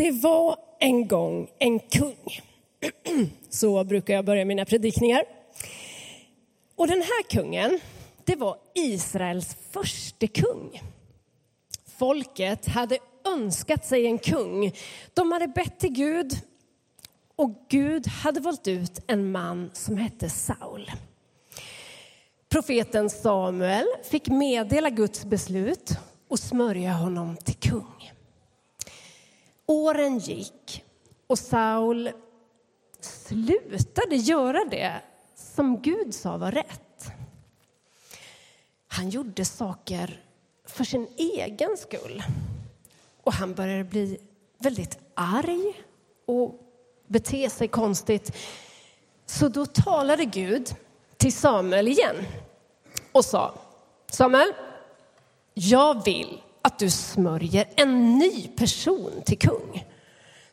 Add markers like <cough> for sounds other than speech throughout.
Det var en gång en kung. <clears throat> Så brukar jag börja mina predikningar. Och den här kungen, det var Israels första kung. Folket hade önskat sig en kung. De hade bett till Gud och Gud hade valt ut en man som hette Saul. Profeten Samuel fick meddela Guds beslut och smörja honom till kung. Åren gick och Saul slutade göra det som Gud sa var rätt. Han gjorde saker för sin egen skull. Och han började bli väldigt arg och bete sig konstigt. Så då talade Gud till Samuel igen och sa Samuel, jag vill att du smörjer en ny person till kung.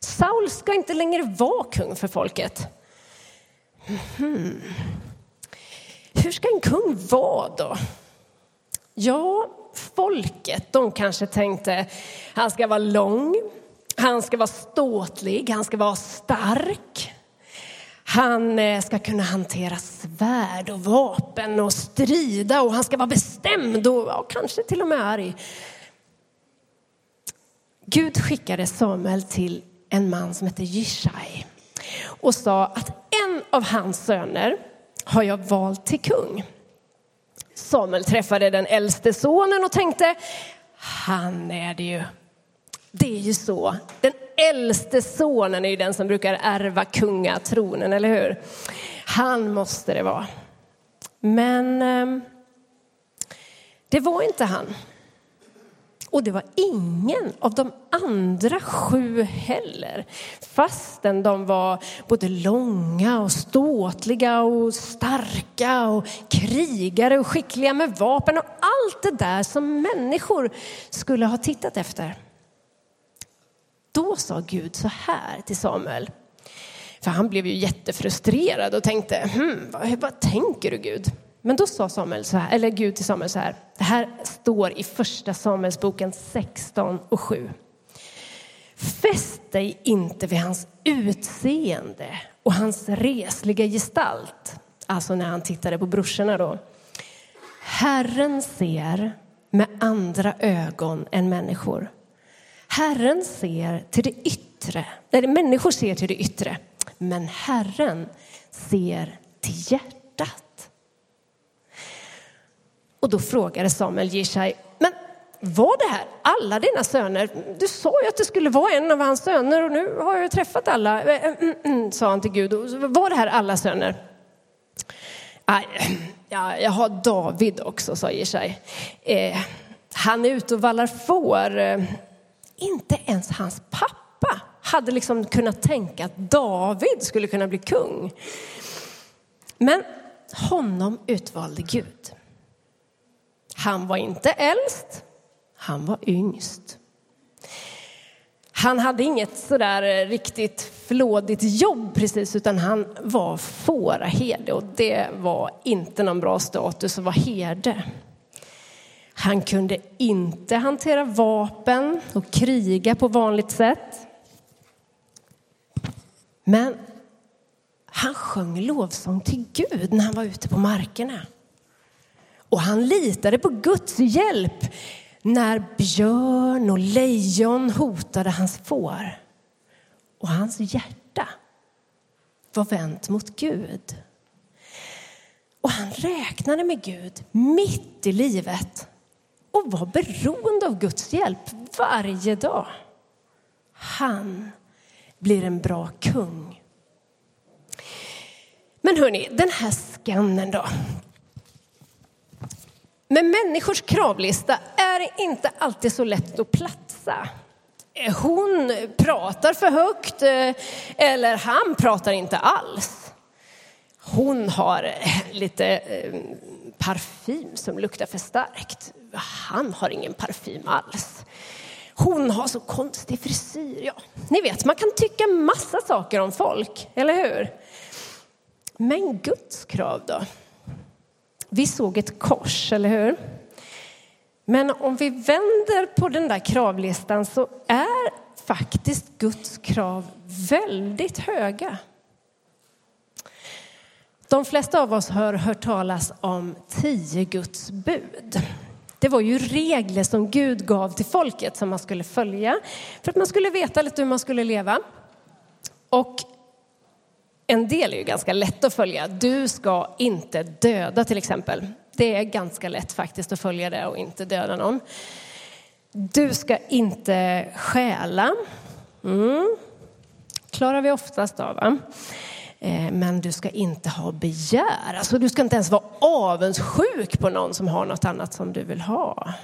Saul ska inte längre vara kung för folket. Hmm. Hur ska en kung vara då? Ja, folket, de kanske tänkte han ska vara lång, han ska vara ståtlig, han ska vara stark. Han eh, ska kunna hantera svärd och vapen och strida och han ska vara bestämd och ja, kanske till och med arg. Gud skickade Samuel till en man som hette Jishai och sa att en av hans söner har jag valt till kung. Samuel träffade den äldste sonen och tänkte, han är det ju. Det är ju så. Den äldste sonen är ju den som brukar ärva kungatronen, eller hur? Han måste det vara. Men ehm, det var inte han. Och det var ingen av de andra sju heller. Fastän de var både långa och ståtliga och starka och krigare och skickliga med vapen och allt det där som människor skulle ha tittat efter. Då sa Gud så här till Samuel. För han blev ju jättefrustrerad och tänkte, hm, vad, vad tänker du Gud? Men då sa Samuel så här, eller Gud till Samuel så här, det här står i första Samuelsboken 16 och 7. Fäst dig inte vid hans utseende och hans resliga gestalt. Alltså när han tittade på brorsorna då. Herren ser med andra ögon än människor. Herren ser till det yttre. Eller människor ser till det yttre, men Herren ser till hjärtat. Och då frågade Samuel Jishai, men var det här alla dina söner? Du sa ju att det skulle vara en av hans söner och nu har jag träffat alla, eh, eh, mm, mm, sa han till Gud. Var det här alla söner? <clears throat> Ja, jag har David också, sa Jishai. Eh, han är ute och vallar får. Eh, inte ens hans pappa hade liksom kunnat tänka att David skulle kunna bli kung. Men honom utvalde Gud. Han var inte äldst, han var yngst. Han hade inget sådär eh, riktigt flådigt jobb precis, utan han var fåraherde och det var inte någon bra status att vara herde. Han kunde inte hantera vapen och kriga på vanligt sätt. Men han sjöng lovsång till Gud när han var ute på markerna. Och han litade på Guds hjälp när björn och lejon hotade hans får. Och hans hjärta var vänt mot Gud. Och han räknade med Gud mitt i livet och var beroende av Guds hjälp varje dag. Han blir en bra kung. Men hörni, den här skannen då, med människors kravlista är det inte alltid så lätt att platsa. Eh, hon pratar för högt eh, eller han pratar inte alls. Hon har eh, lite parfym som luktar för starkt. Han har ingen parfym alls. Hon har så konstig frisyr. Ja, ni vet, man kan tycka massa saker om folk, eller hur? Men Guds krav då? Vi såg ett kors, eller hur? Men om vi vänder på den där kravlistan så är faktiskt Guds krav väldigt höga. De flesta av oss har hört talas om tio Guds bud. Det var ju regler som Gud gav till folket som man skulle följa för att man skulle veta lite hur man skulle leva. Och en del är ju ganska lätt att följa. Du ska inte döda till exempel. Det är ganska lätt faktiskt att följa det och inte döda någon. Du ska inte stjäla. Mm. klarar vi oftast av. Va? Eh, men du ska inte ha begär. Alltså, du ska inte ens vara avundsjuk på någon som har något annat som du vill ha.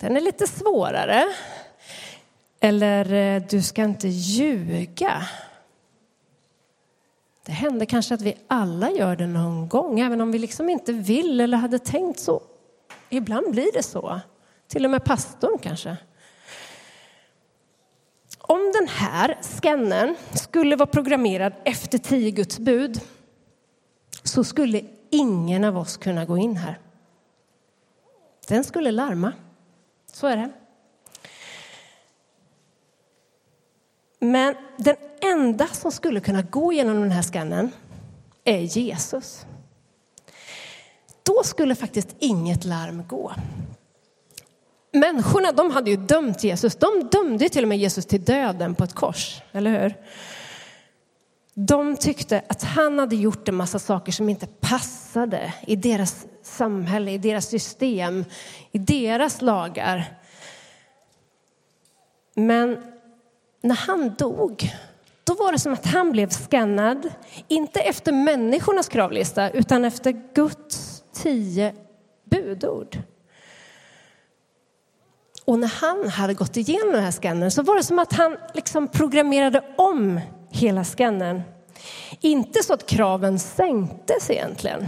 Den är lite svårare. Eller eh, du ska inte ljuga. Det händer kanske att vi alla gör det någon gång, även om vi liksom inte vill eller hade tänkt så. Ibland blir det så. Till och med pastorn kanske. Om den här skannern skulle vara programmerad efter tio Guds bud så skulle ingen av oss kunna gå in här. Den skulle larma. Så är det. Men den enda som skulle kunna gå genom den här skannen är Jesus. Då skulle faktiskt inget larm gå. Människorna de hade ju dömt Jesus. De dömde till och med Jesus till döden på ett kors, eller hur? De tyckte att han hade gjort en massa saker som inte passade i deras samhälle, i deras system, i deras lagar. Men när han dog, då var det som att han blev skannad, inte efter människornas kravlista, utan efter Guds tio budord. Och när han hade gått igenom den här skannern så var det som att han liksom programmerade om hela skannern. Inte så att kraven sänktes egentligen.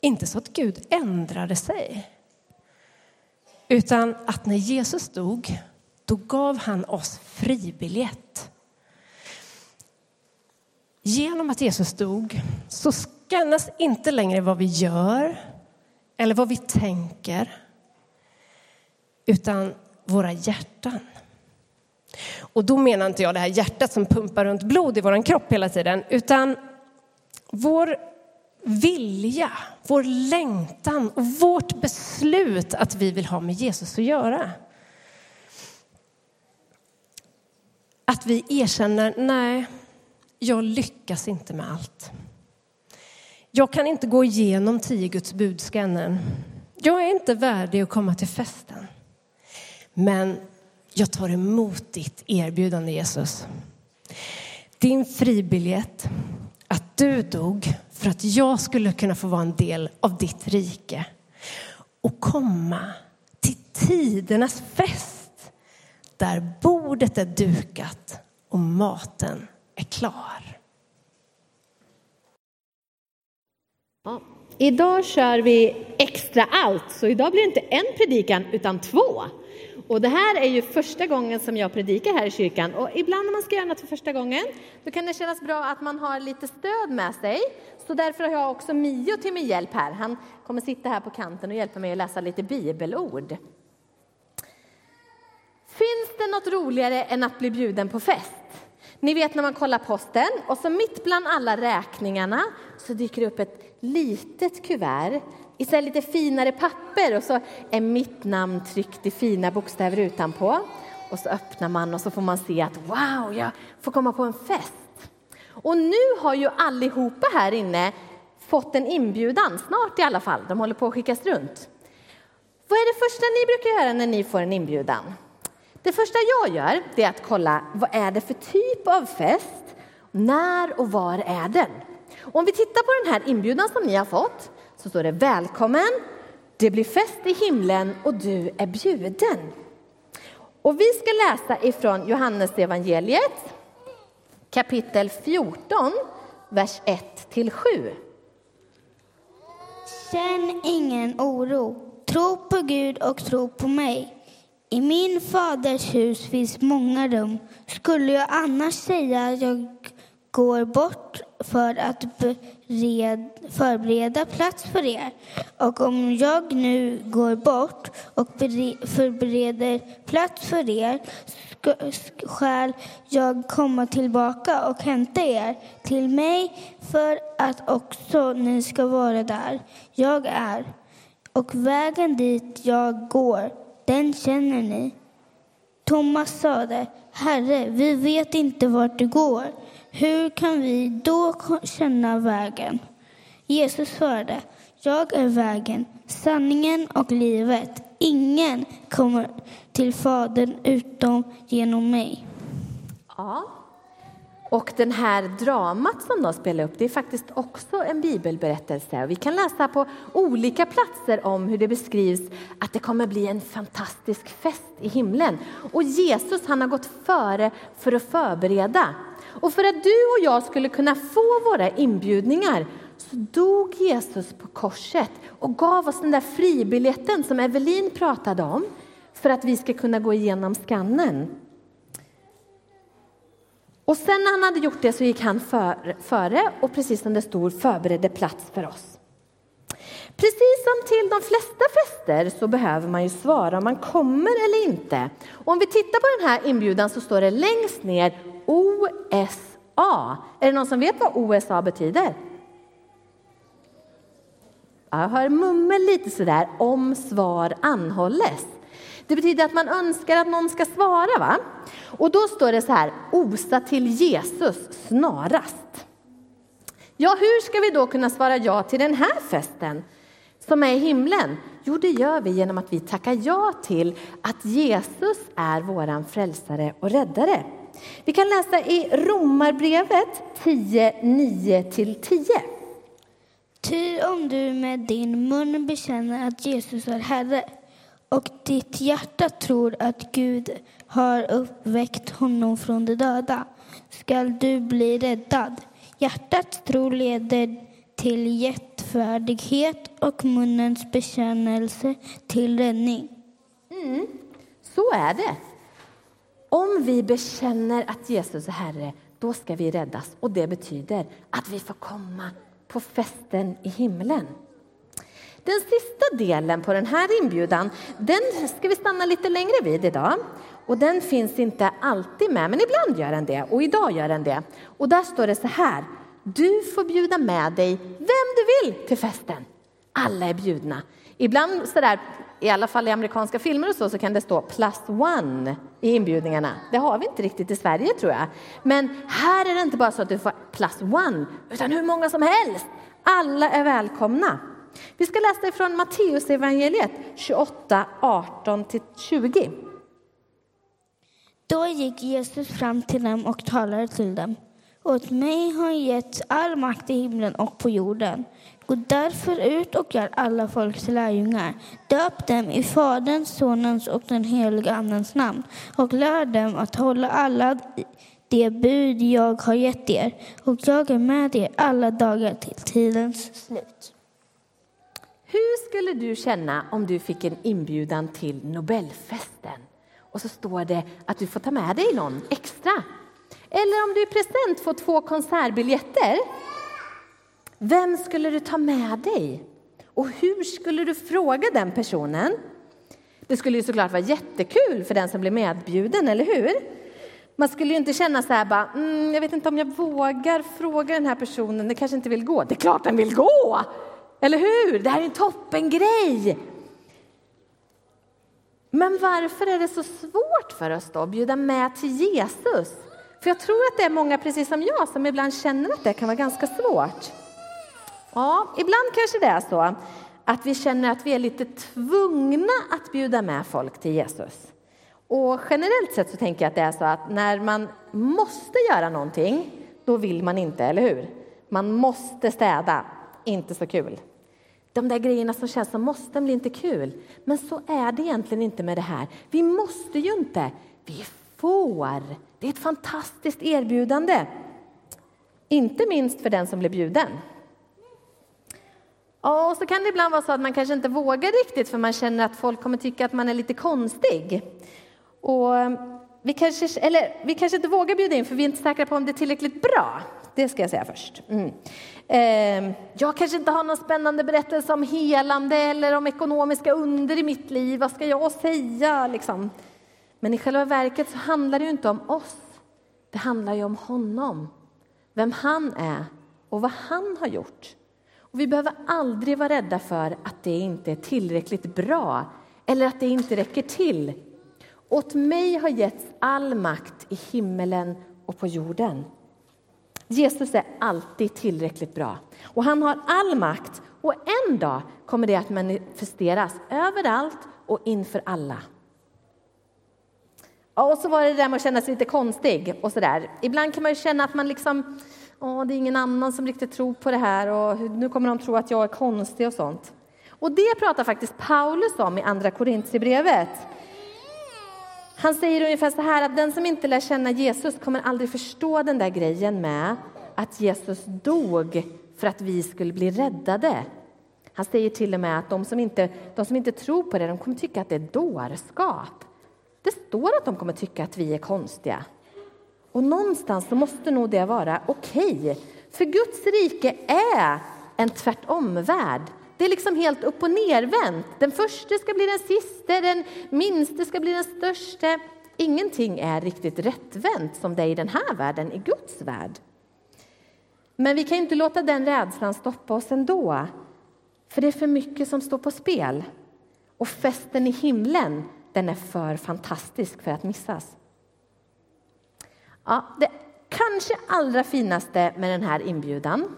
Inte så att Gud ändrade sig. Utan att när Jesus dog, då gav han oss fribiljett. Genom att Jesus dog så skannas inte längre vad vi gör eller vad vi tänker, utan våra hjärtan. Och då menar inte jag det här hjärtat som pumpar runt blod i vår kropp hela tiden, utan vår vilja, vår längtan och vårt beslut att vi vill ha med Jesus att göra. Att vi erkänner, nej, jag lyckas inte med allt. Jag kan inte gå igenom tio Guds budskannen. Jag är inte värdig att komma till festen. Men jag tar emot ditt erbjudande, Jesus. Din fribiljett, att du dog för att jag skulle kunna få vara en del av ditt rike och komma till tidernas fest där bordet är dukat och maten är klar. Ja. Idag kör vi extra allt, så idag blir det inte en predikan utan två. Och det här är ju första gången som jag predikar här i kyrkan och ibland när man ska göra något för första gången då kan det kännas bra att man har lite stöd med sig. Så därför har jag också Mio till min hjälp här. Han kommer sitta här på kanten och hjälpa mig att läsa lite bibelord. Finns det något roligare än att bli bjuden på fest? Ni vet när man kollar posten och så mitt bland alla räkningarna så dyker det upp ett litet kuvert i så lite finare papper och så är mitt namn tryckt i fina bokstäver utanpå. Och så öppnar man och så får man se att wow, jag får komma på en fest. Och nu har ju allihopa här inne fått en inbjudan, snart i alla fall. De håller på att skickas runt. Vad är det första ni brukar göra när ni får en inbjudan? Det första jag gör är att kolla vad är det för typ av fest, när och var är den? Och om vi tittar på den här inbjudan som ni har fått så står det välkommen, det blir fest i himlen och du är bjuden. Och vi ska läsa ifrån Johannes evangeliet kapitel 14, vers 1 till 7. Känn ingen oro. Tro på Gud och tro på mig. I min faders hus finns många rum. Skulle jag annars säga att jag går bort för att bered, förbereda plats för er. Och om jag nu går bort och förbereder plats för er skall jag komma tillbaka och hämta er till mig för att också ni ska vara där jag är. Och vägen dit jag går, den känner ni. Thomas sade, Herre, vi vet inte vart du går. Hur kan vi då känna vägen? Jesus svarade, jag är vägen, sanningen och livet. Ingen kommer till Fadern utom genom mig. Ja. Och den här dramat som de spelar upp, det är faktiskt också en bibelberättelse. Vi kan läsa på olika platser om hur det beskrivs att det kommer bli en fantastisk fest i himlen. Och Jesus han har gått före för att förbereda. Och för att du och jag skulle kunna få våra inbjudningar så dog Jesus på korset och gav oss den där fribiljetten som Evelin pratade om för att vi ska kunna gå igenom skannen. Och sen när han hade gjort det så gick han för, före och precis som det stod förberedde plats för oss. Precis som till de flesta fester så behöver man ju svara om man kommer eller inte. Och om vi tittar på den här inbjudan så står det längst ner OSA. Är det någon som vet vad OSA betyder? Jag hör mummel lite sådär, om svar anhålles. Det betyder att man önskar att någon ska svara. va? Och då står det så här, osa till Jesus snarast. Ja, hur ska vi då kunna svara ja till den här festen som är i himlen? Jo, det gör vi genom att vi tackar ja till att Jesus är våran frälsare och räddare. Vi kan läsa i Romarbrevet 10, 9-10. Ty om du med din mun bekänner att Jesus är Herre och ditt hjärta tror att Gud har uppväckt honom från de döda skall du bli räddad. Hjärtats tro leder till jättfärdighet och munnens bekännelse till räddning. Mm, så är det. Om vi bekänner att Jesus är Herre, då ska vi räddas. Och det betyder att vi får komma på festen i himlen. Den sista delen på den här inbjudan, den ska vi stanna lite längre vid idag. Och den finns inte alltid med, men ibland gör den det. Och idag gör den det. Och där står det så här. Du får bjuda med dig vem du vill till festen. Alla är bjudna. Ibland sådär, i alla fall i amerikanska filmer och så, så kan det stå plus one i inbjudningarna. Det har vi inte riktigt i Sverige tror jag. Men här är det inte bara så att du får plus one, utan hur många som helst. Alla är välkomna. Vi ska läsa ifrån Matteusevangeliet, 28, 18-20. Då gick Jesus fram till dem och talade till dem. Åt mig har getts all makt i himlen och på jorden. Gå därför ut och gör alla folk till lärjungar. Döp dem i Faderns, Sonens och den helige Andens namn och lär dem att hålla alla de bud jag har gett er. Och jag är med er alla dagar till tidens slut. Hur skulle du känna om du fick en inbjudan till Nobelfesten och så står det att du får ta med dig någon extra? Eller om du i present får två konsertbiljetter? Vem skulle du ta med dig? Och hur skulle du fråga den personen? Det skulle ju såklart vara jättekul för den som blir medbjuden, eller hur? Man skulle ju inte känna så här bara, mm, jag vet inte om jag vågar fråga den här personen, den kanske inte vill gå. Det är klart den vill gå! Eller hur? Det här är en toppengrej! Men varför är det så svårt för oss då att bjuda med till Jesus? För jag tror att det är många, precis som jag, som ibland känner att det kan vara ganska svårt. Ja, ibland kanske det är så att vi känner att vi är lite tvungna att bjuda med folk till Jesus. Och generellt sett så tänker jag att det är så att när man måste göra någonting, då vill man inte, eller hur? Man måste städa, inte så kul. De där grejerna som känns som måste blir inte kul. Men så är det egentligen inte med det här. Vi måste ju inte, vi får. Det är ett fantastiskt erbjudande. Inte minst för den som blir bjuden. Ja, och så kan det ibland vara så att man kanske inte vågar riktigt för man känner att folk kommer tycka att man är lite konstig. Och vi kanske, eller vi kanske inte vågar bjuda in för vi är inte säkra på om det är tillräckligt bra det ska jag säga först. Mm. Eh, jag kanske inte har någon spännande berättelse om helande eller om ekonomiska under i mitt liv. Vad ska jag säga? Liksom. Men i själva verket så handlar det ju inte om oss. Det handlar ju om honom, vem han är och vad han har gjort. Och vi behöver aldrig vara rädda för att det inte är tillräckligt bra eller att det inte räcker till. Åt mig har getts all makt i himmelen och på jorden. Jesus är alltid tillräckligt bra och han har all makt och en dag kommer det att manifesteras överallt och inför alla. och så var det där med att känna sig lite konstig och sådär. Ibland kan man ju känna att man liksom, åh, det är ingen annan som riktigt tror på det här och nu kommer de tro att jag är konstig och sånt. Och det pratar faktiskt Paulus om i Andra Korintierbrevet. Han säger ungefär så här att den som inte lär känna Jesus kommer aldrig förstå den där grejen med att Jesus dog för att vi skulle bli räddade. Han säger till och med att de som inte, de som inte tror på det de kommer tycka att det är dårskap. Det står att de kommer tycka att vi är konstiga. Och någonstans så måste nog det vara okej. Okay. För Guds rike är en tvärtomvärld det är liksom helt upp och nervänt. Den första ska bli den sista, den minste ska bli den största. Ingenting är riktigt rättvänt som det är i den här världen, i Guds värld. Men vi kan inte låta den rädslan stoppa oss ändå. För det är för mycket som står på spel. Och festen i himlen, den är för fantastisk för att missas. Ja, det kanske allra finaste med den här inbjudan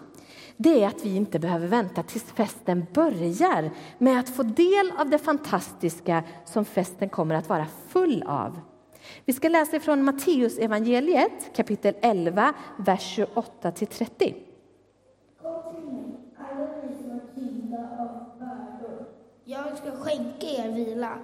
det är att vi inte behöver vänta tills festen börjar med att få del av det fantastiska som festen kommer att vara full av. Vi ska läsa från Matteus evangeliet kapitel 11, vers 28 till 30. Jag ska skänka er vila.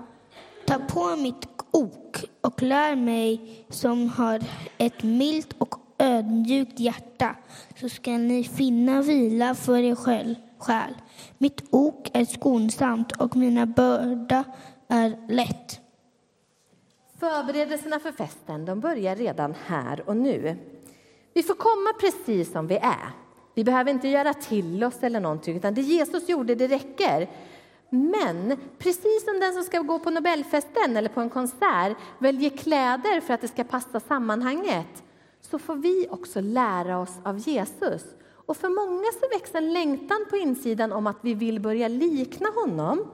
Ta på mitt ok och lär mig som har ett milt och ödmjukt hjärta så ska ni finna vila för er själ. Mitt ok är skonsamt och mina börda är lätt. Förberedelserna för festen de börjar redan här och nu. Vi får komma precis som vi är. Vi behöver inte göra till oss eller någonting, utan det Jesus gjorde, det räcker. Men precis som den som ska gå på Nobelfesten eller på en konsert väljer kläder för att det ska passa sammanhanget, så får vi också lära oss av Jesus. Och för många så växer en längtan på insidan om att vi vill börja likna honom.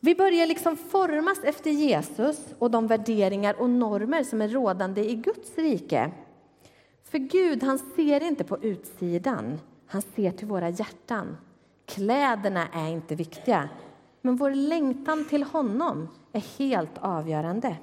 Vi börjar liksom formas efter Jesus och de värderingar och normer som är rådande i Guds rike. För Gud, han ser inte på utsidan, han ser till våra hjärtan. Kläderna är inte viktiga, men vår längtan till honom är helt avgörande.